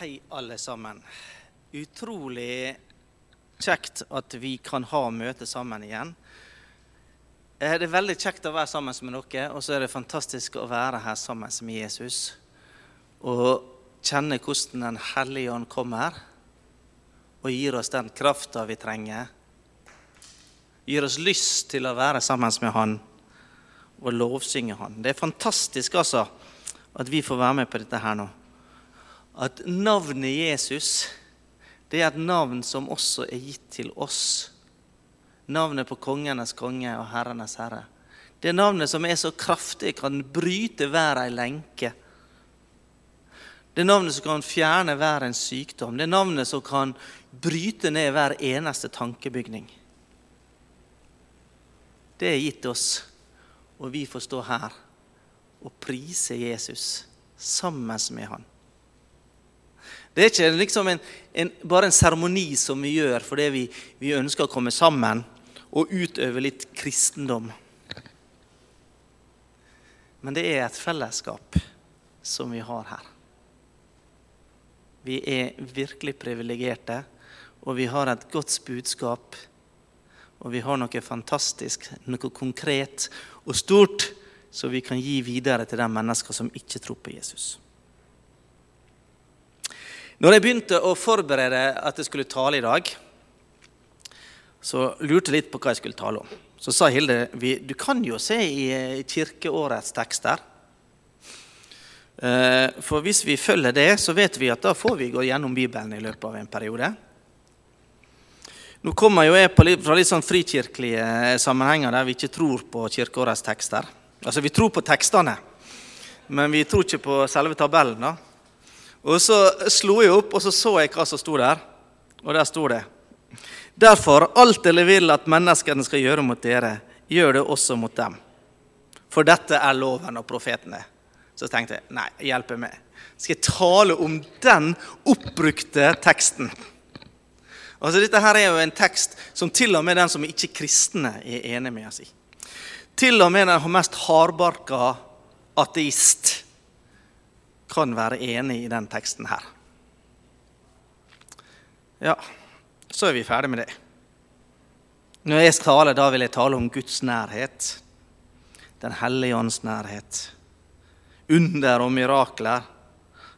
Hei, alle sammen. Utrolig kjekt at vi kan ha møte sammen igjen. Eh, Det er veldig kjekt å være sammen med dere, og så er det fantastisk å være her sammen med Jesus. Og kjenne hvordan Den hellige ånd kommer og gir oss den krafta vi trenger. Gir oss lyst til å være sammen med Han og lovsynge Han. Det er fantastisk altså at vi får være med på dette her nå at navnet Jesus det er et navn som også er gitt til oss. Navnet på kongenes konge og herrenes herre. Det er navnet som er så kraftig kan bryte hver ei lenke. Det er navnet som kan fjerne hver en sykdom. Det er navnet som kan bryte ned hver eneste tankebygning. Det er gitt oss, og vi får stå her og prise Jesus sammen med han. Det er ikke liksom en, en, bare en seremoni som vi gjør fordi vi, vi, ønsker å komme sammen og utøve litt kristendom. Men det er et fellesskap som vi har her. Vi er virkelig privilegerte, og vi har et godt budskap. Og vi har noe fantastisk, noe konkret og stort som vi kan gi videre til de mennesker som ikke tror på Jesus. Når jeg begynte å forberede at jeg skulle tale i dag, så lurte jeg litt på hva jeg skulle tale om. Så sa Hilde du kan jo se i kirkeårets tekster. For hvis vi følger det, så vet vi at da får vi gå gjennom Bibelen i løpet av en periode. Nå kommer jo jeg fra litt sånn frikirkelige sammenhenger der vi ikke tror på kirkeårets tekster. Altså, vi tror på tekstene, men vi tror ikke på selve tabellen. da. Og så slo jeg opp, og så så jeg hva som sto der. Og der sto det Derfor, alt dere vil at menneskene skal gjøre mot dere, gjør det også mot dem. For dette er loven og profetene. Så tenkte jeg nei, hjelpe meg. Skal jeg tale om den oppbrukte teksten? Altså, Dette her er jo en tekst som til og med den som ikke kristne, er enig med oss. Til og med den mest hardbarka ateist kan være enig i den teksten her. Ja, så er vi ferdig med det. Når jeg taler, da vil jeg tale om Guds nærhet. Den hellige ånds nærhet. Under og mirakler.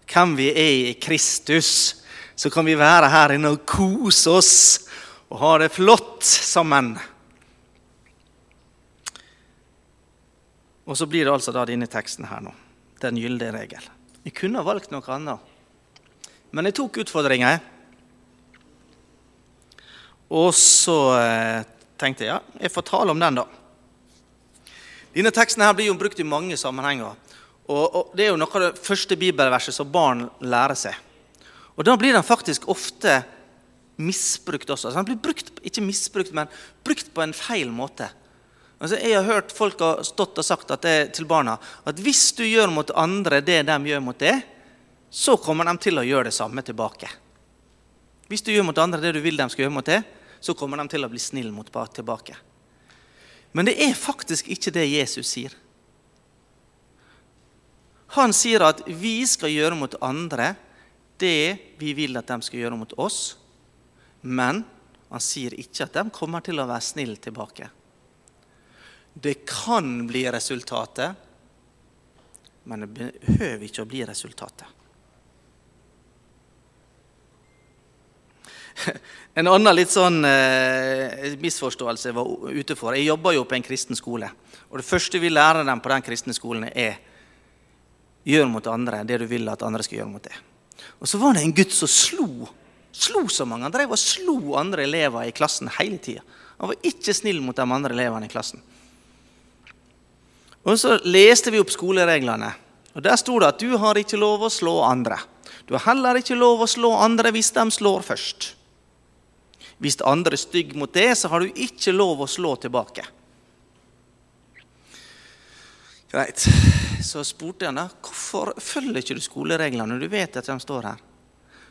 Hvem vi er i Kristus. Så kan vi være her inne og kose oss og ha det flott sammen. Og så blir det altså da denne teksten her nå. Den gyldige regel. Jeg kunne ha valgt noe annet. Men jeg tok utfordringa. Og så eh, tenkte jeg ja, jeg får tale om den, da. Denne teksten her blir jo brukt i mange sammenhenger. Og, og Det er jo noe av det første bibelverset som barn lærer seg. Og Da blir den faktisk ofte misbrukt også. Altså, den blir brukt, ikke misbrukt, men brukt på en feil måte. Altså, jeg har hørt folk har stått og sagt det, til barna at hvis du gjør mot andre det de gjør mot deg, så kommer de til å gjøre det samme tilbake. Hvis du gjør mot andre det du vil de skal gjøre mot deg, så kommer de til å bli snille mot tilbake. Men det er faktisk ikke det Jesus sier. Han sier at vi skal gjøre mot andre det vi vil at de skal gjøre mot oss. Men han sier ikke at de kommer til å være snille tilbake. Det kan bli resultatet, men det behøver ikke å bli resultatet. En annen litt sånn eh, misforståelse jeg var ute for. Jeg jobber jo på en kristen skole. Og Det første vi lærer dem på den kristne skolen, er gjør mot andre det du vil at andre skal gjøre mot deg. Og så var det en gutt som slo slo så mange. Han drev og slo andre elever i klassen hele tida. Han var ikke snill mot de andre elevene i klassen. Og Så leste vi opp skolereglene. Og Der sto det at du har ikke lov å slå andre. Du har heller ikke lov å slå andre hvis de slår først. Hvis andre er stygg mot det, så har du ikke lov å slå tilbake. Greit. Så spurte han da, hvorfor følger ikke du skolereglene når du vet at de står her.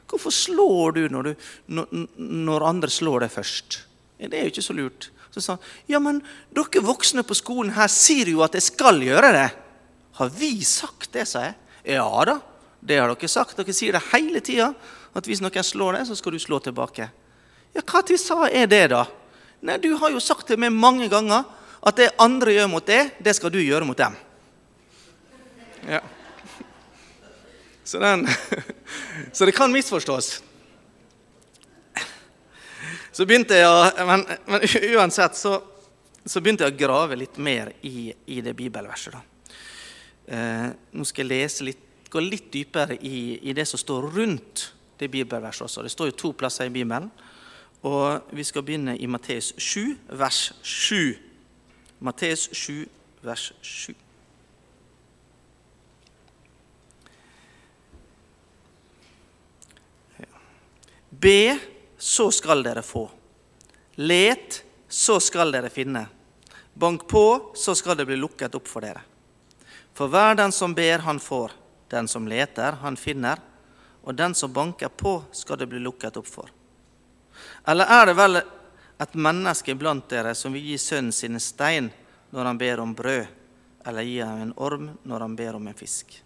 Hvorfor slår du når, du, når andre slår deg først? Det er jo ikke så lurt. Så sa han ja, men dere voksne på skolen her sier jo at jeg skal gjøre det. Har vi sagt det, sa jeg. Ja da, Det har dere sagt. Dere sier det hele tida. At hvis noen slår deg, så skal du slå tilbake. Ja, Hva til sa er det, da? Nei, Du har jo sagt til meg mange ganger at det andre gjør mot deg, det skal du gjøre mot dem. Ja. Så, den, så det kan misforstås. Så begynte jeg å, men, men uansett så, så, begynte jeg å grave litt mer i, i det bibelverset. da. Eh, nå skal jeg lese litt, gå litt dypere i, i, det som står rundt det bibelverset også. Det står jo to plasser i Bibelen. Og vi skal begynne i Matteus 7, vers 7. Matteus 7, vers 7. Be, så skal dere få. Let, så skal dere finne. Bank på, så skal det bli lukket opp for dere. For hver den som ber, han får. Den som leter, han finner. Og den som banker på, skal det bli lukket opp for. Eller er det vel et menneske blant dere som vil gi sønnen sin stein når han ber om brød, eller gi ham en orm når han ber om en fisk?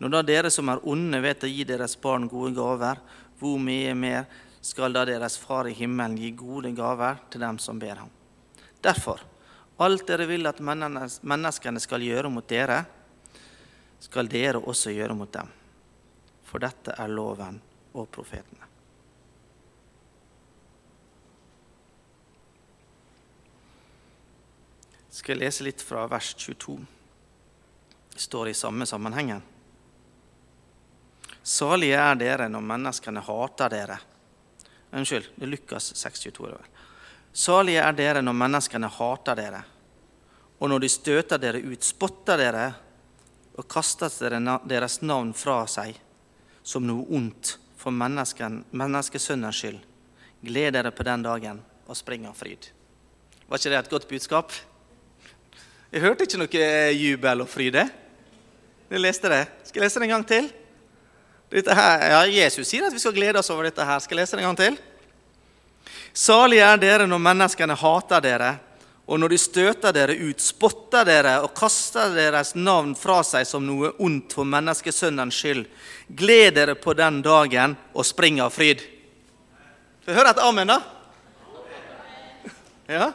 Når da dere som er onde, vet å gi deres barn gode gaver, hvor mye mer skal da deres Far i himmelen gi gode gaver til dem som ber ham? Derfor, alt dere vil at menneskene skal gjøre mot dere, skal dere også gjøre mot dem. For dette er loven og profetene. skal jeg lese litt fra vers 22. Det står i samme sammenhengen. Salige er dere når menneskene hater dere. Unnskyld, det er Lukas 6,22. Salige er dere når menneskene hater dere, og når de støter dere ut, spotter dere og kaster deres navn fra seg som noe ondt for menneskesønnens skyld. Gled dere på den dagen og spring av fryd. Var ikke det et godt budskap? Jeg hørte ikke noe jubel og fryd. Jeg leste det. Skal jeg lese det en gang til? Her, ja, Jesus sier at vi skal glede oss over dette. her. Skal jeg lese det en gang til? Salige er dere når menneskene hater dere, og når de støter dere ut, spotter dere og kaster deres navn fra seg som noe ondt for menneskesønnens skyld. Gled dere på den dagen og spring av fryd. Få høre et amen, da? Ja?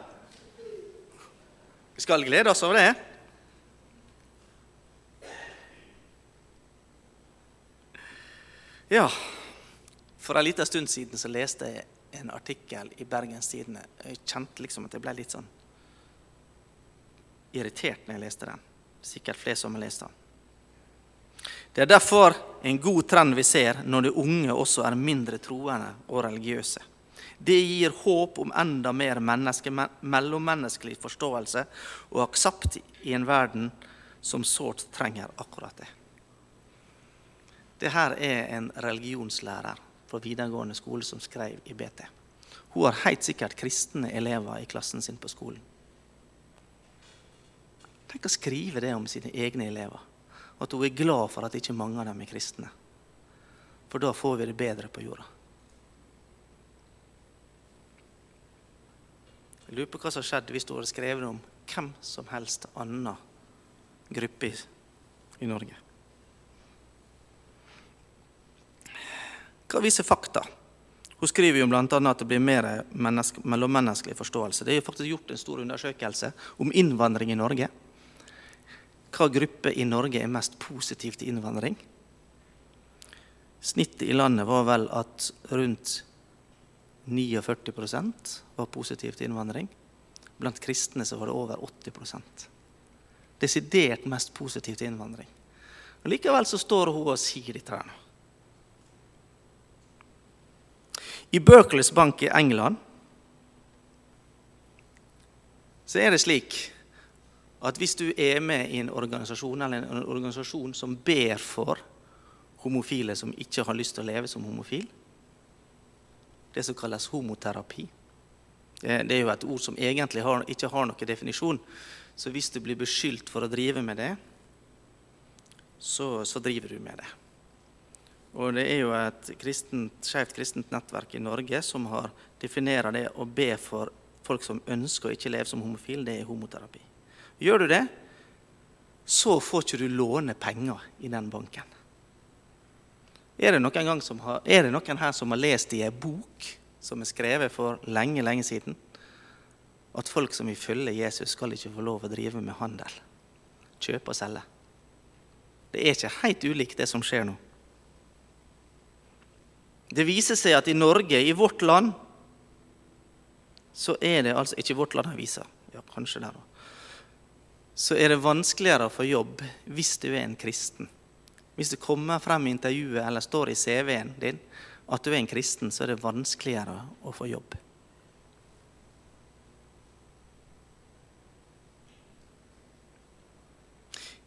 Vi skal glede oss over det. Ja, for en liten stund siden så leste jeg en artikkel i Bergens Tidende. Jeg kjente liksom at jeg ble litt sånn irritert når jeg leste den. Sikkert flere som har lest den. Det er derfor en god trend vi ser når de unge også er mindre troende og religiøse. Det gir håp om enda mer menneske, mellommenneskelig forståelse og aksept i en verden som sårt trenger akkurat det. Det her er en religionslærer på videregående skole som skrev i BT. Hun har helt sikkert kristne elever i klassen sin på skolen. Tenk å skrive det om sine egne elever. At hun er glad for at ikke mange av dem er kristne. For da får vi det bedre på jorda. Jeg lurer på hva som skjedde hvis hun hadde skrevet om hvem som helst annen gruppe i Norge. Hva viser fakta? Hun skriver jo bl.a. at det blir mer mellommenneskelig forståelse. Det er jo faktisk gjort en stor undersøkelse om innvandring i Norge. Hva gruppe i Norge er mest positiv til innvandring? Snittet i landet var vel at rundt 49% var positiv til innvandring. Blant kristne så var det over 80% Desidert mest positiv til innvandring. Og Likevel så står hun og sier dette her nå. I Berkeleys Bank i England så er det slik at hvis du er med i en organisasjon eller en organisasjon som ber for homofile som ikke har lyst til å leve som homofil, det som kalles homoterapi Det er jo et ord som egentlig ikke har noen definisjon. Så hvis du blir beskyldt for å drive med det, så, så driver du med det. Og det er jo et kristent, skjevt kristent nettverk i Norge som har definerer det å be for folk som ønsker å ikke leve som homofil, det er homoterapi. Gjør du det, så får ikke du låne penger i den banken. Er det, noen har, er det noen her som har lest i ei bok som er skrevet for lenge, lenge siden? At folk som vil følge Jesus, skal ikke få lov å drive med handel. Kjøpe og selge. Det er ikke helt ulikt det som skjer nå. Det viser seg at i Norge, i vårt land, så er det altså Ikke vårt land avisa. ja, kanskje der òg. Så er det vanskeligere å få jobb hvis du er en kristen. Hvis det kommer frem i intervjuet eller står i CV-en din at du er en kristen, så er det vanskeligere å få jobb.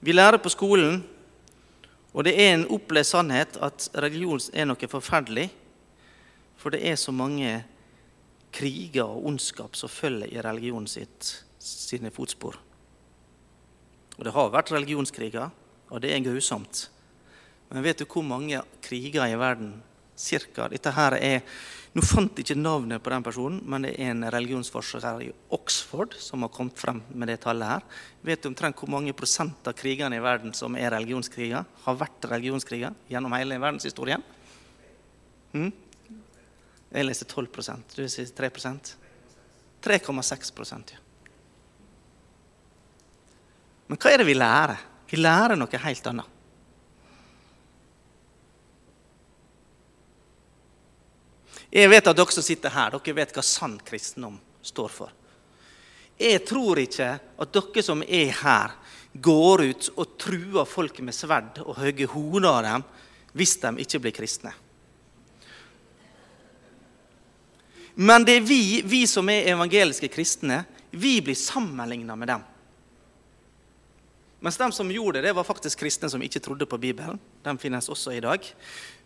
Vi lærer på skolen og det er en opplevd sannhet at religion er noe forferdelig. For det er så mange kriger og ondskap som følger i religionen sitt, sine fotspor. Og det har vært religionskriger, og det er grusomt. Men vet du hvor mange kriger i verden cirka? Dette her er nå fant jeg ikke navnet på den personen, men det er en religionsforsker i Oxford som har kommet frem med det tallet her. Vet du omtrent hvor mange prosent av krigene i verden som er religionskriger? Har vært religionskriger gjennom hele verdenshistorien? Hmm? Jeg leste 12% Du vil si 3% 3,6% ja. Men hva er det vi lærer? Vi lærer noe helt annet. Jeg vet at dere som sitter her, dere vet hva sann kristendom står for. Jeg tror ikke at dere som er her, går ut og truer folk med sverd og høye hodet av dem hvis de ikke blir kristne. Men det er vi, vi som er evangeliske kristne, vi blir sammenligna med dem. Mens de som gjorde det, det var faktisk kristne som ikke trodde på Bibelen. De finnes også i dag.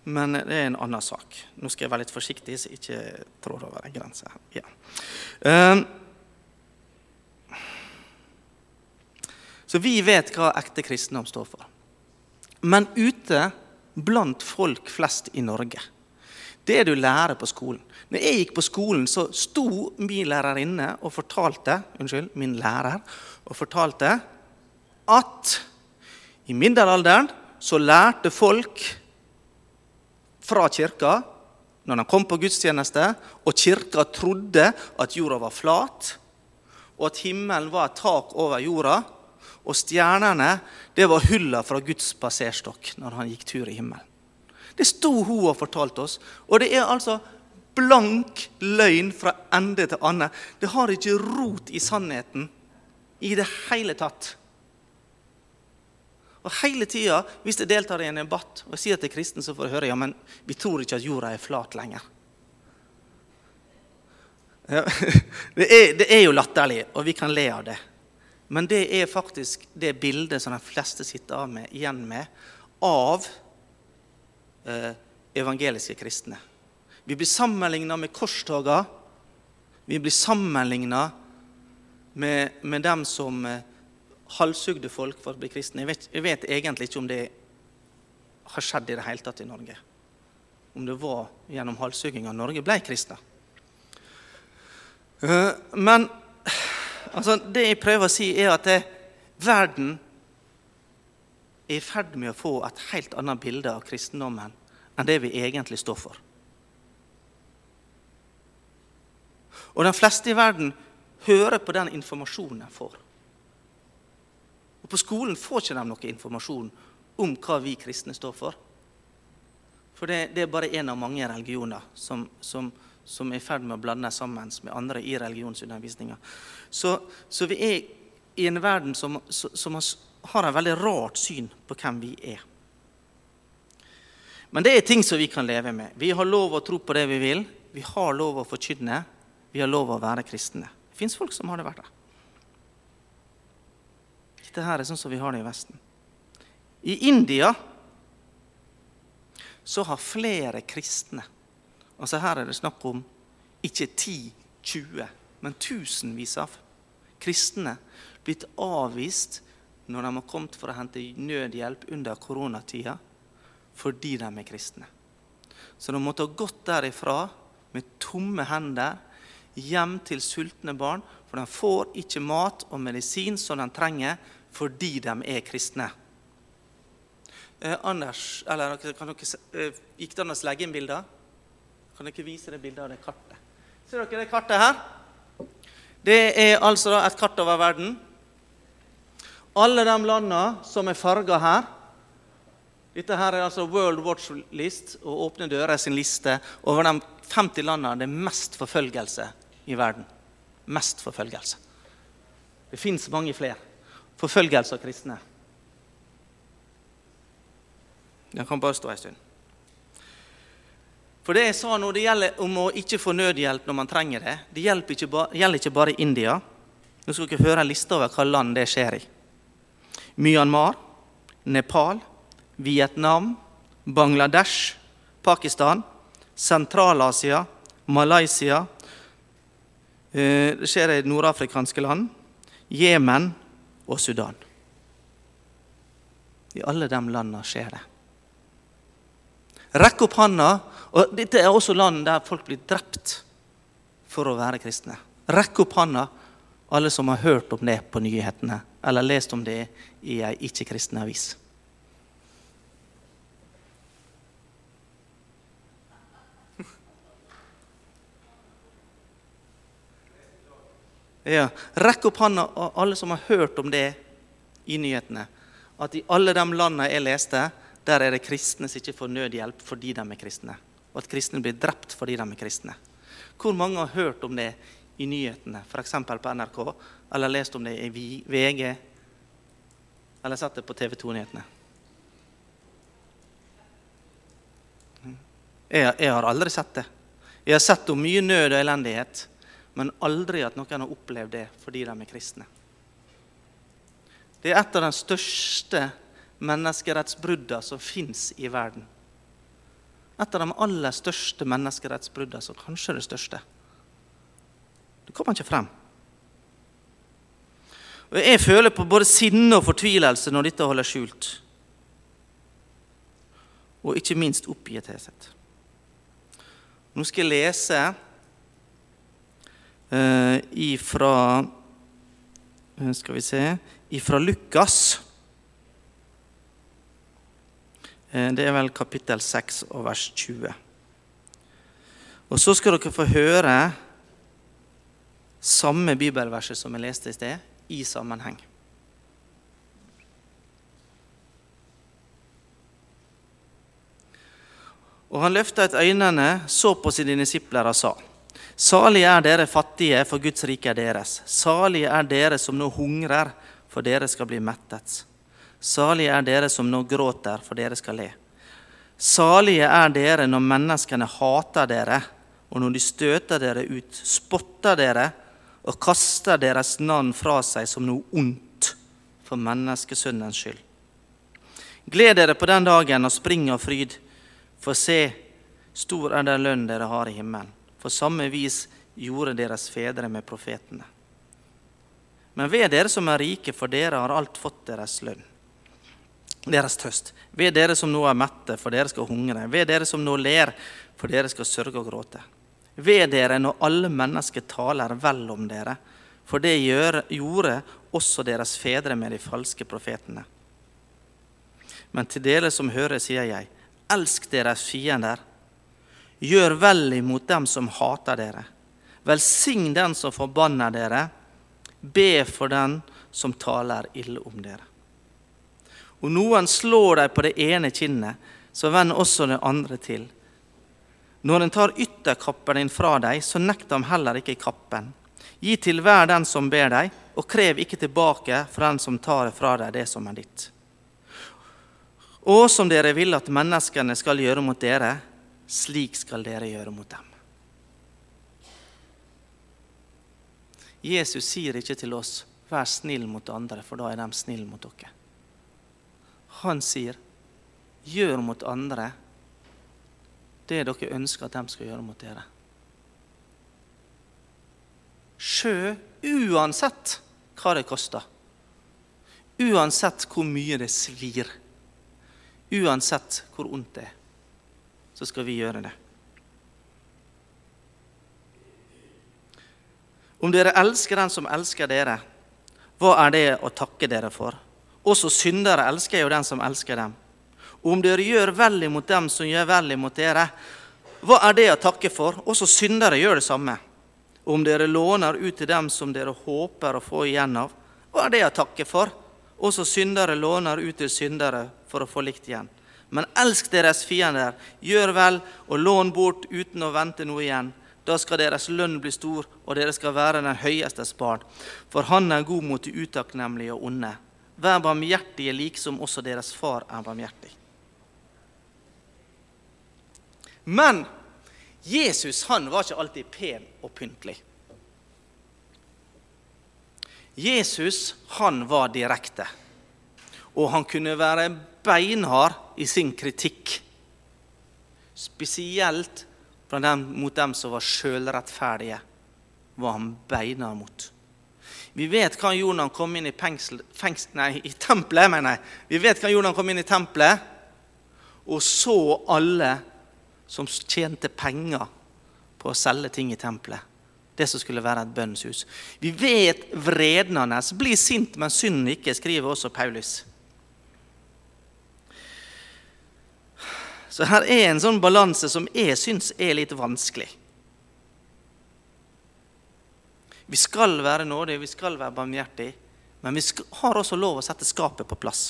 Men det er en annen sak. Nå skal jeg være litt forsiktig, så jeg ikke trår over en grense. Ja. Um, så vi vet hva ekte kristendom står for. Men ute blant folk flest i Norge Det du lærer på skolen Når jeg gikk på skolen, så sto min lærerinne og fortalte Unnskyld, min lærer og fortalte at i middelalderen så lærte folk fra kirka når han kom på gudstjeneste, og kirka trodde at jorda var flat, og at himmelen var et tak over jorda, og stjernene det var hulla fra Guds passerstokk når han gikk tur i himmelen. Det sto hun og fortalte oss. Og det er altså blank løgn fra ende til annen. Det har ikke rot i sannheten i det hele tatt. Og hele tida, hvis jeg deltar i en debatt og jeg sier til kristen, så får jeg høre ja, men vi tror ikke at jorda er flat lenger. Ja, det, er, det, er, jo latterlig, og vi kan le av det. Men det er faktisk det bildet som de fleste sitter av med, igjen med av eh, evangeliske kristne. Vi blir sammenligna med korstoga. Vi blir sammenligna med, med dem som eh, halshugde folk for å bli kristne. Jeg vet, jeg vet, egentlig ikke om det har skjedd i det hele tatt i Norge. Om det var gjennom halshugginga Norge ble kristne. Eh, men altså, det jeg prøver å si, er at det, verden er i ferd med å få et helt annet bilde av kristendommen enn det vi egentlig står for. Og de fleste i verden hører på den informasjonen de får. Og På skolen får ikke de noe informasjon om hva vi kristne står for. For det, det er bare én av mange religioner som, som, som er i ferd med å blande sammen med andre i religionsundervisninga. Så, så, vi er i en verden som, som har et veldig rart syn på hvem vi er. Men det er ting som vi kan leve med. Vi har lov å tro på det vi vil. Vi har lov å forkynne. Vi har lov å være kristne. Det fins folk som har det det. Dette her er sånn som vi har det i Vesten. I India så har flere kristne altså Her er det snakk om ikke 10-20, men tusenvis av kristne blitt avvist når de har kommet for å hente nødhjelp under koronatida fordi de er kristne. Så de måtte ha gått derifra med tomme hender hjem til sultne barn, for de får ikke mat og medisin som de trenger fordi de er kristne. Eh, Anders, eller kan dere, eh, Gikk det an å legge inn bilder? Kan dere vise det bildet av det kartet? Ser dere det kartet her? Det er altså et kart over verden. Alle de landene som er farga her Dette her er altså World Watch List og Åpne dører sin liste over de 50 landene det er mest forfølgelse i verden. Mest forfølgelse. Det fins mange flere. Forfølgelse av kristne. Den kan bare stå en stund. For det jeg sa nå, det gjelder om å ikke få nødhjelp når man trenger det. Det gjelder ikke, ba, gjelder ikke bare India. Nå skal dere høre en liste over hva land det skjer i. Myanmar, Nepal, Vietnam, Bangladesh, Pakistan, Sentral-Asia, Malaysia eh, Det skjer i nordafrikanske land, Jemen og Sudan. I alle de landene skjer det. Rekk opp handa. Og dette er også land der folk blir drept for å være kristne. Rekk opp handa, alle som har hørt om det på nyhetene, eller lest om det i ei ikke-kristen avis. Ja, Rekk opp hånda, alle som har hørt om det i nyhetene. At i alle de landene jeg leste, der er det kristne som ikke får nødhjelp fordi de er kristne. Og at kristne blir drept fordi de er kristne. Hvor mange har hørt om det i nyhetene, f.eks. på NRK, eller lest om det i VG, eller sett det på TV 2-nyhetene? Jeg, jeg har aldri sett det. Jeg har sett om mye nød og elendighet, men aldri at noen har opplevd det fordi de er kristne. Det er et av de største menneskerettsbruddene som fins i verden. Et av de aller største menneskerettsbruddene, som kanskje er det største. Det kommer ikke frem. Og Jeg føler på både sinne og fortvilelse når dette holder skjult. Og ikke minst oppgitthet. Nå skal jeg lese eh, ifra eh, Skal vi se Ifra Lukas. Eh, det er vel kapittel 6 og vers 20. Og så skal dere få høre samme bibelverset som jeg leste i sted, i sammenheng. Og han løftet øynene, så på sine disipler og sa:" Salig er dere fattige, for Guds rike er deres. Salige er dere som nå hungrer, for dere skal bli mettet. Salige er dere som nå gråter, for dere skal le. Salige er dere når menneskene hater dere, og når de støter dere ut, spotter dere og kaster deres navn fra seg som noe ondt for menneskesønnens skyld. Gled dere på den dagen og spring av fryd, for se, stor er den lønn dere har i himmelen. På samme vis gjorde deres fedre med profetene. Men ved dere som er rike, for dere har alt fått deres lønn. Deres tøst. Ved dere som nå er mette, for dere skal hungre. Ved dere som nå ler, for dere skal sørge og gråte. Ved dere når alle mennesker taler vel om dere, for det gjorde også deres fedre med de falske profetene. Men til dere som hører, sier jeg, elsk deres fiender. Gjør vel imot dem som hater dere. Velsign den som forbanner dere. Be for den som taler ille om dere. Og noen slår deg på det ene kinnet, så vend også det andre til. Når en tar ytterkappen din fra deg, så nekt ham heller ikke kappen. Gi til hver den som ber deg, og krev ikke tilbake fra den som tar fra deg det som er ditt. Og som dere vil at menneskene skal gjøre mot dere, slik skal dere gjøre mot dem. Jesus sier ikke til oss 'vær snill mot andre', for da er de snille mot dere. Han sier 'gjør mot andre det dere ønsker at de skal gjøre mot dere'. Sjø uansett hva det koster. Uansett hvor mye det svir. Uansett hvor ondt det er, så skal vi gjøre det. Om dere elsker den som elsker dere, hva er det å takke dere for? Også syndere elsker jo den som elsker dem. Og om dere gjør vel imot dem som gjør vel imot dere, hva er det å takke for? Også syndere gjør det samme. Og om dere låner ut til dem som dere håper å få igjen av, hva er det å takke for? Også syndere låner ut til syndere for å få likt igjen. Men elsk deres fiender, gjør vel og lån bort uten å vente noe igjen. Da skal deres lønn bli stor, og dere skal være den høyestes barn. For han er god mot de utakknemlige og onde. Vær barmhjertige liksom også deres far er barmhjertig. Men Jesus han var ikke alltid pen og pyntelig. Jesus han var direkte, og han kunne være beinhard i sin kritikk. Spesielt dem, mot dem som var sjølrettferdige, var han beinhard mot. Vi vet hva han gjorde når han kom inn i, pengsel, fengs, nei, i tempelet. mener jeg. Vi vet hva han gjorde når han kom inn i tempelet og så alle som tjente penger på å selge ting i tempelet. Det som skulle være et bønnshus. Vi vet vreden hans. Bli sint, men synden ikke, skriver også Paulus. Så her er en sånn balanse som jeg syns er litt vanskelig. Vi skal være nådige, vi skal være barmhjertige, men vi har også lov å sette skapet på plass.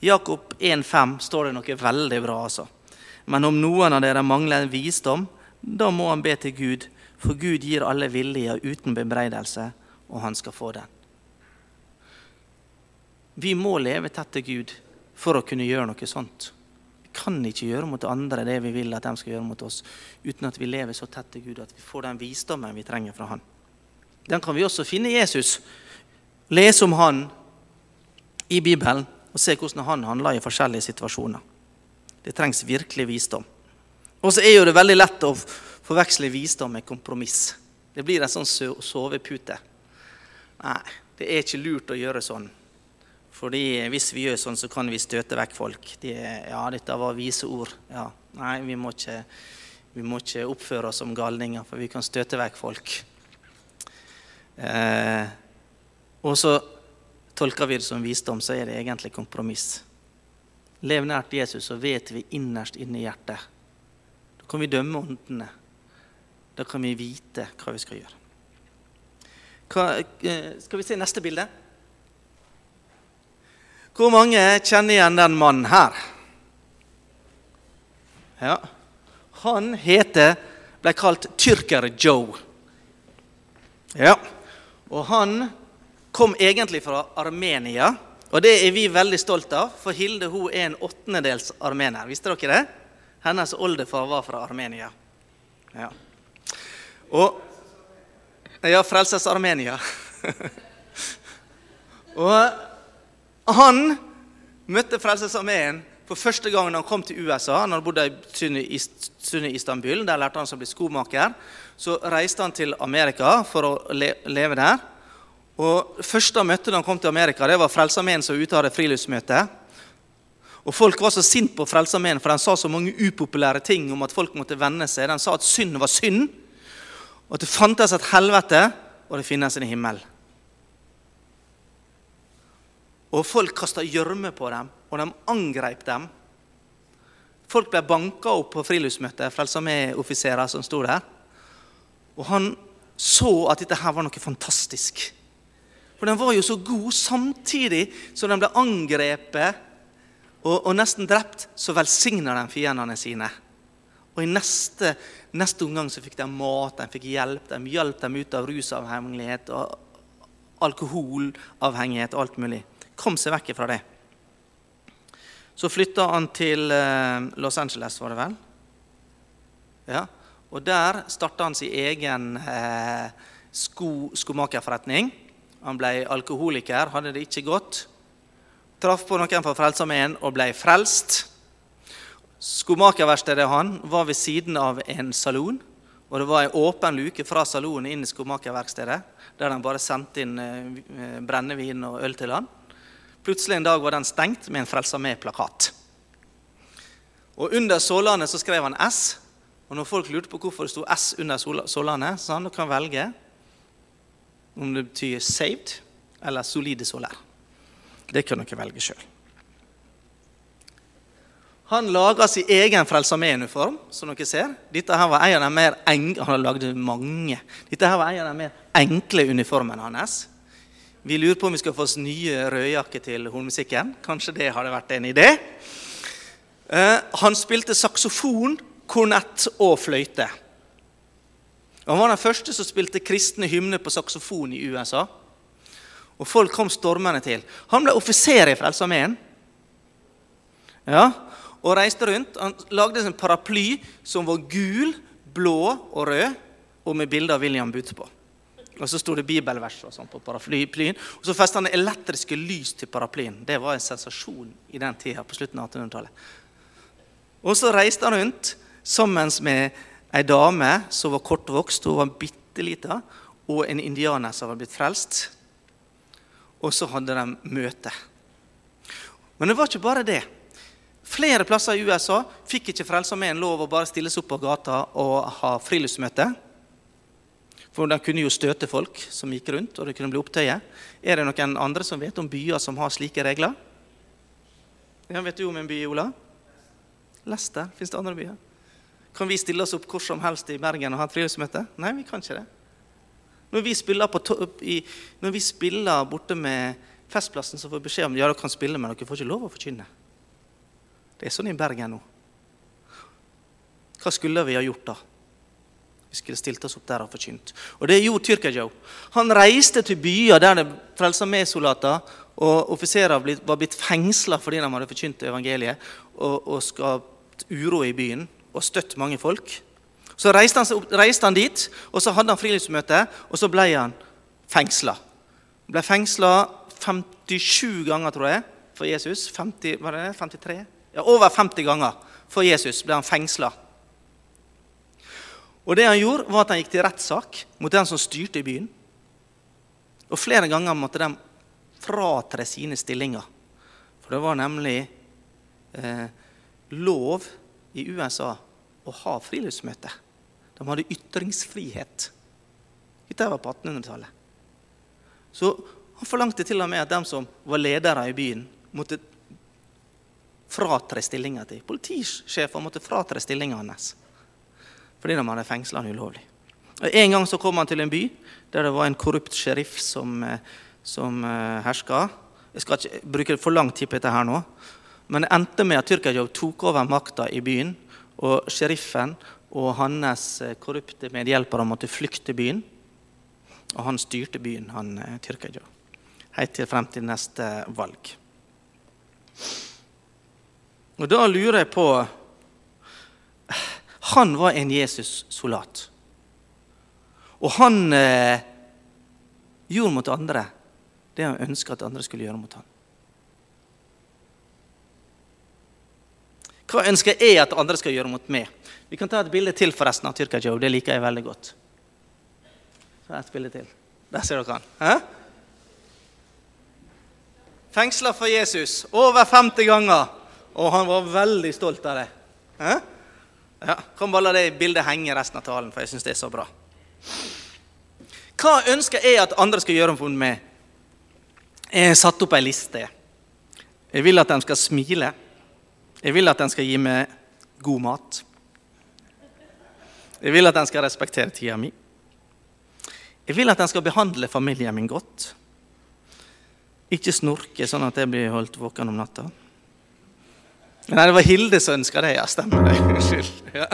Jakob 1,5 står det noe veldig bra, altså. Men om noen av dere mangler visdom, da må han be til Gud, for Gud gir alle villige uten bebreidelse, og han skal få den. Vi må leve tett til Gud for å kunne gjøre noe sånt. Vi kan ikke gjøre mot andre det vi vil at de skal gjøre mot oss, uten at vi lever så tett til Gud at vi får den visdommen vi trenger fra Han. Den kan vi også finne i Jesus. Lese om Han i Bibelen og se hvordan han handler i forskjellige situasjoner. Det trengs virkelig visdom. Og så er jo det veldig lett å forveksle visdom med kompromiss. Det blir en sånn sovepute. Nei, det er ikke lurt å gjøre sånn. Fordi hvis vi gjør sånn, så kan vi støte vekk folk. De, ja, dette var vise ord. Ja, nei, vi må, ikke, vi må ikke oppføre oss som galninger, for vi kan støte vekk folk. Eh, og så tolker vi det som visdom, så er det egentlig kompromiss. Lev nært Jesus, så vet vi innerst inne i hjertet. Da kan vi dømme åndene. Da kan vi vite hva vi skal gjøre. Hva, eh, skal vi se neste bilde? Hvor mange kjenner igjen den mannen her? Ja. Han heter, ble kalt Tyrker-Joe. Ja. Og han kom egentlig fra Armenia. Og det er vi veldig stolt av, for Hilde hun er en åttendedels armener. Visste dere det? Hennes oldefar var fra Armenia. Ja. Og Ja, Frelses Armenia. og han møtte Frelsesarmeen for første gang han kom til USA. Han hadde bodd i sunni Istanbul. Der lærte han seg å bli skomaker. Så reiste han til Amerika for å leve der. Og Første han møtte da han kom til Amerika, det var Frelsesarmeen som ute hadde friluftsmøte. Og Folk var så sint på Frelsesarmeen, for de sa så mange upopulære ting om at folk måtte vende seg. De sa at synd var synd, og at det fantes et helvete, og det finnes en himmel. Og Folk kasta gjørme på dem, og de angrep dem. Folk ble banka opp på friluftsmøtet, Frelsesarmé-offiserer som sto der. Og han så at dette her var noe fantastisk. For den var jo så god samtidig som den ble angrepet og, og nesten drept. Så velsigna den fiendene sine. Og i neste, neste omgang så fikk de mat, de fikk hjelp. De hjalp dem ut av rusavhengighet og alkoholavhengighet og alt mulig. Kom seg vekk fra det. Så flytta han til eh, Los Angeles, var det vel? Ja. Og der starta han sin egen eh, sko, skomakerforretning. Han ble alkoholiker, hadde det ikke godt. Traff på noen fra Frelsesarmeen og ble frelst. Skomakerverkstedet han var ved siden av en salon. Og det var en åpen luke fra salonen inn i skomakerverkstedet, der de bare sendte inn eh, brennevin og øl til han. Plutselig en dag var den stengt med en Frelsesarmé-plakat. Og under sålene så skrev han S. Og når folk lurte på hvorfor det sto S under sålene, så han kan velge om det betyr 'saved' eller 'solide soler'. Det kan dere velge sjøl. Han laga sin egen Frelsesarmé-uniform, som dere ser. Dette. Dette her var en av de mer enkle uniformene hans. Vi lurer på om vi skal få oss nye rødjakker til hornmusikken. Kanskje det hadde vært en idé. Eh, han spilte saksofon, kornett og fløyte. Han var den første som spilte kristne hymner på saksofon i USA. Og folk kom stormende til. Han ble offiser i Frelsesarmeen. Ja, og reiste rundt. Han lagde en paraply som var gul, blå og rød, og med bilde av William Booth på. Og så sto det bibelvers og sånn på paraplyen. Og så festet han elektriske lys til paraplyen. Det var en sensasjon i den tida på slutten av 1800-tallet. Og så reiste han rundt sammen med ei dame som var kortvokst, hun var bitte lita, og en indianer som var blitt frelst. Og så hadde de møte. Men det var ikke bare det. Flere plasser i USA fikk ikke Frelsesarmeen lov å bare stille seg opp på gata og ha friluftsmøte. For de kunne jo støte folk som gikk rundt, og det kunne bli opptøyer. Er det noen andre som vet om byer som har slike regler? Ja, vet du om en by, Ola? Lester. Fins det andre byer? Kan vi stille oss opp hvor som helst i Bergen og ha et friluftsmøte? Nei, vi kan ikke det. Når vi spiller, i, når vi spiller borte med Festplassen, så får vi beskjed om ja, dere kan spille, men dere får ikke lov å forkynne. Det er sånn i Bergen nå. Hva skulle vi ha gjort da? Vi skulle stilt oss opp der og forkynt. Og det gjorde Tyrkia-Joe. Han reiste til byer der det frelsa med-soldater og offiserer var blitt fengsla fordi de hadde forkynt evangeliet, og, og skapt uro i byen og støtt mange folk. Så reiste han, reiste han dit, og så hadde han friluftsmøte, og så ble han fengsla. Ble fengsla 57 ganger, tror jeg, for Jesus. 50, var det 53? Ja, over 50 ganger for Jesus ble han fengsla. Og det han gjorde, var at han gikk til rettssak mot den som styrte i byen. Og flere ganger måtte de fratre sine stillinger. For det var nemlig eh, lov i USA å ha friluftsmøte. De hadde ytringsfrihet. Dette var på 1800-tallet. Så han forlangte til og med at de som var ledere i byen, måtte fratre stillinga til. Politisjefer måtte fratre stillinga hans fordi de hadde fengsla han ulovlig. Og En gang så kom han til en by der det var en korrupt sheriff som, eh, som uh, herska. Jeg skal ikke bruke for lang tid på dette her nå. Men det endte med at Tyrkajov tok over makta i byen. Og sheriffen og hans eh, korrupte medhjelpere måtte flykte byen. Og han styrte byen, han Tyrkajov. Helt til frem til neste valg. Og da lurer jeg på han var en Jesus-solat. Og han eh, gjorde mot andre det han ønska at andre skulle gjøre mot ham. Hva ønsker jeg at andre skal gjøre mot meg? Vi kan ta et bilde til forresten av Tyrkia Joe. Det liker jeg veldig godt. Så et bilde til. Der ser dere han. Hæ? Fengsla for Jesus over 50 ganger, og han var veldig stolt av det. Hæ? Ja, Kan bare la det bildet henge resten av talen, for jeg syns det er så bra. Hva ønsker jeg at andre skal gjøre for meg? Jeg har satt opp ei liste. Jeg vil at de skal smile. Jeg vil at de skal gi meg god mat. Jeg vil at de skal respektere tida mi. Jeg vil at de skal behandle familien min godt. Ikke snorke sånn at jeg blir holdt våken om natta. Nei, det var Hilde som ønska det. Ja, stemmer det. Unnskyld. Ja.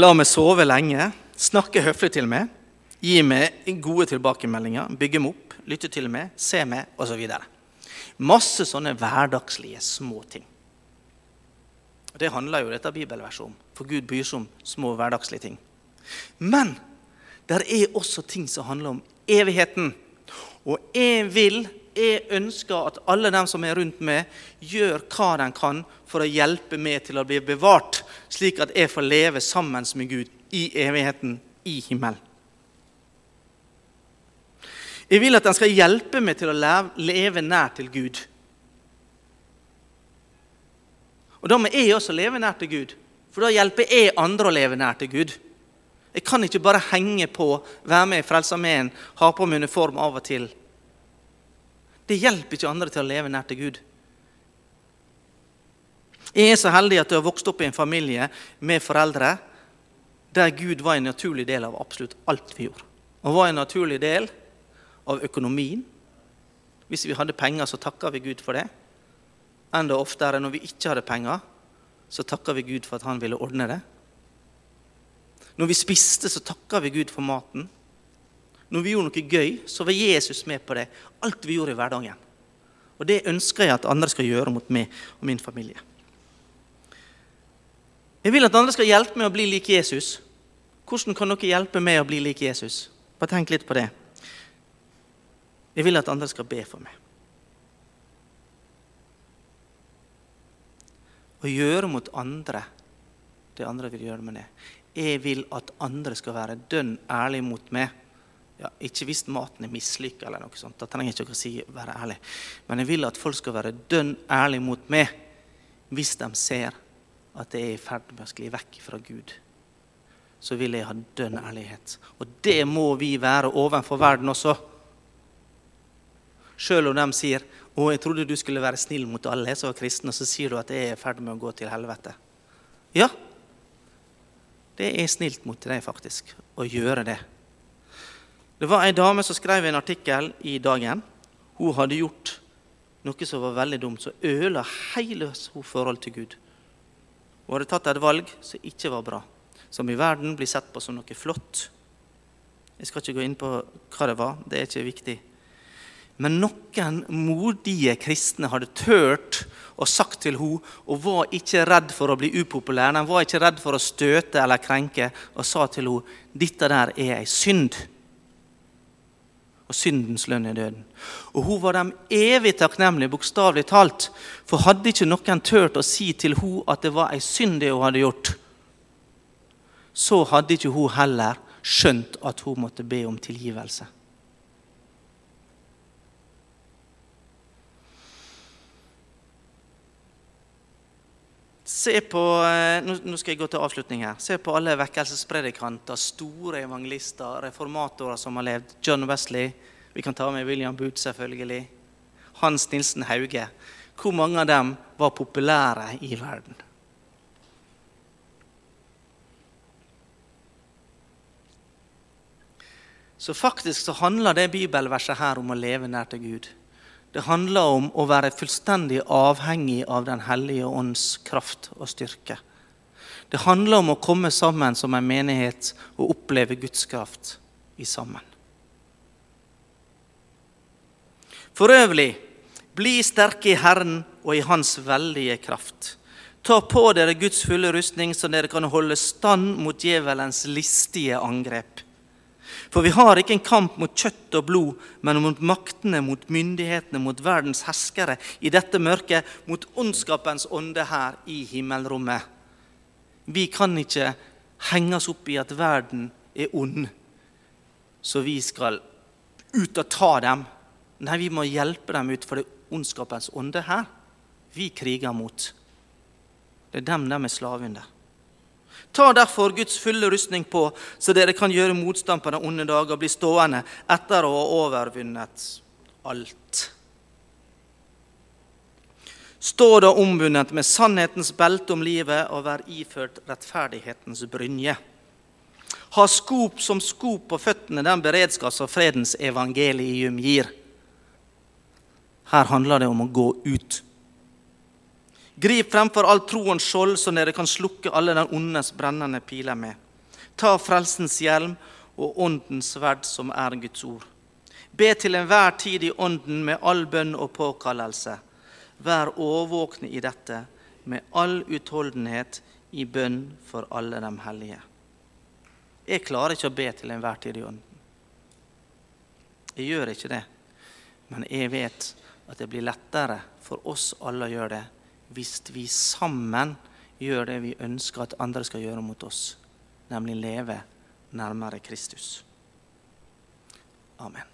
La meg sove lenge, snakke høflig til meg, gi meg gode tilbakemeldinger, bygge meg opp, lytte til meg, se meg, osv. Masse sånne hverdagslige små ting. Det handler jo dette bibelverset om, for Gud bryr seg om små hverdagslige ting. Men der er også ting som handler om evigheten. Og jeg vil jeg ønsker at alle dem som er rundt meg, gjør hva de kan for å hjelpe meg til å bli bevart, slik at jeg får leve sammen med Gud i evigheten i himmelen. Jeg vil at de skal hjelpe meg til å leve nær til Gud. Og Da må jeg også leve nær til Gud, for da hjelper jeg andre å leve nær til Gud. Jeg kan ikke bare henge på, være med i Frelsesarmeen, ha på meg uniform av og til det hjelper ikke andre til å leve nær til Gud. Jeg er så heldig at jeg har vokst opp i en familie med foreldre der Gud var en naturlig del av absolutt alt vi gjorde. Og var en naturlig del av økonomien. Hvis vi hadde penger, så takka vi Gud for det. Enda oftere når vi ikke hadde penger, så takka vi Gud for at han ville ordne det. Når vi spiste, så takka vi Gud for maten. Når vi gjorde noe gøy, så var Jesus med på det. Alt vi gjorde i hverdagen. Og det ønsker jeg at andre skal gjøre mot meg og min familie. Jeg vil at andre skal hjelpe meg å bli lik Jesus. Hvordan kan dere hjelpe meg å bli lik Jesus? Bare tenk litt på det. Jeg vil at andre skal be for meg. Å gjøre mot andre det andre vil gjøre med det. Jeg vil at andre skal være dønn ærlige mot meg. Ja, ikke hvis maten er mislykka, eller noe sånt. Da trenger jeg ikke å si være ærlig. Men jeg vil at folk skal være dønn ærlige mot meg hvis de ser at jeg er i ferd med å skli vekk fra Gud så vil jeg ha dønn ærlighet. Og det må vi være overfor verden også. Sjøl om de sier 'Å, jeg trodde du skulle være snill mot alle som var kristne', og så sier du at jeg er i ferd med å gå til helvete. Ja, det er snilt mot deg faktisk å gjøre det. Det var ei dame som skrev en artikkel i Dagen. Hun hadde gjort noe som var veldig dumt, som ødela hele hennes forhold til Gud. Hun hadde tatt et valg som ikke var bra som i verden blir sett på som noe flott. Jeg skal ikke gå inn på hva det var, det er ikke viktig. Men noen modige kristne hadde tørt og sagt til henne, og var ikke redd for å bli upopulær, de var ikke redd for å støte eller krenke, og sa til henne dette der er ei synd. Og syndens lønn er døden. Og hun var dem evig takknemlig, bokstavelig talt. For hadde ikke noen tørt å si til hun at det var ei synd det hun hadde gjort, så hadde ikke hun heller skjønt at hun måtte be om tilgivelse. Se på, eh, Nå skal jeg gå til avslutning her. Se på alle vekkelsespredikanter, store evangelister, reformatorer som har levd. John Wesley. Vi kan ta med William Booth, selvfølgelig. Hans Nilsen Hauge. Hvor mange av dem var populære i verden? Så faktisk så handler det bibelverset her om å leve nær til Gud. Det handler om å være fullstendig avhengig av Den hellige ånds kraft og styrke. Det handler om å komme sammen som en menighet og oppleve Guds kraft i sammen. For øvrig, bli sterke i Herren og i Hans veldige kraft. Ta på dere Guds fulle rustning, så dere kan holde stand mot djevelens listige angrep. For vi har ikke en kamp mot kjøtt og blod, men mot maktene, mot myndighetene, mot verdens herskere i dette mørket, mot ondskapens ånde her i himmelrommet. Vi kan ikke henge oss opp i at verden er ond, så vi skal ut og ta dem. Nei, vi må hjelpe dem ut, for det er ondskapens ånde her vi kriger mot. Det er dem de er slave under. Ta derfor Guds fulle rustning på, så dere kan gjøre motstand på den onde dag og bli stående etter å ha overvunnet alt. Stå da ombundet med sannhetens belte om livet og vær iført rettferdighetens brynje. Ha skop som skop på føttene, den beredskaps- og fredens evangelium gir. Her handler det om å gå ut Grip fremfor all troens skjold, så dere kan slukke alle den ondes brennende piler med. Ta frelsens hjelm og åndens sverd, som er Guds ord. Be til enhver tid i ånden med all bønn og påkallelse. Vær årvåkne i dette med all utholdenhet i bønn for alle de hellige. Jeg klarer ikke å be til enhver tid i ånden. Jeg gjør ikke det. Men jeg vet at det blir lettere for oss alle å gjøre det hvis vi sammen gjør det vi ønsker at andre skal gjøre mot oss, nemlig leve nærmere Kristus. Amen.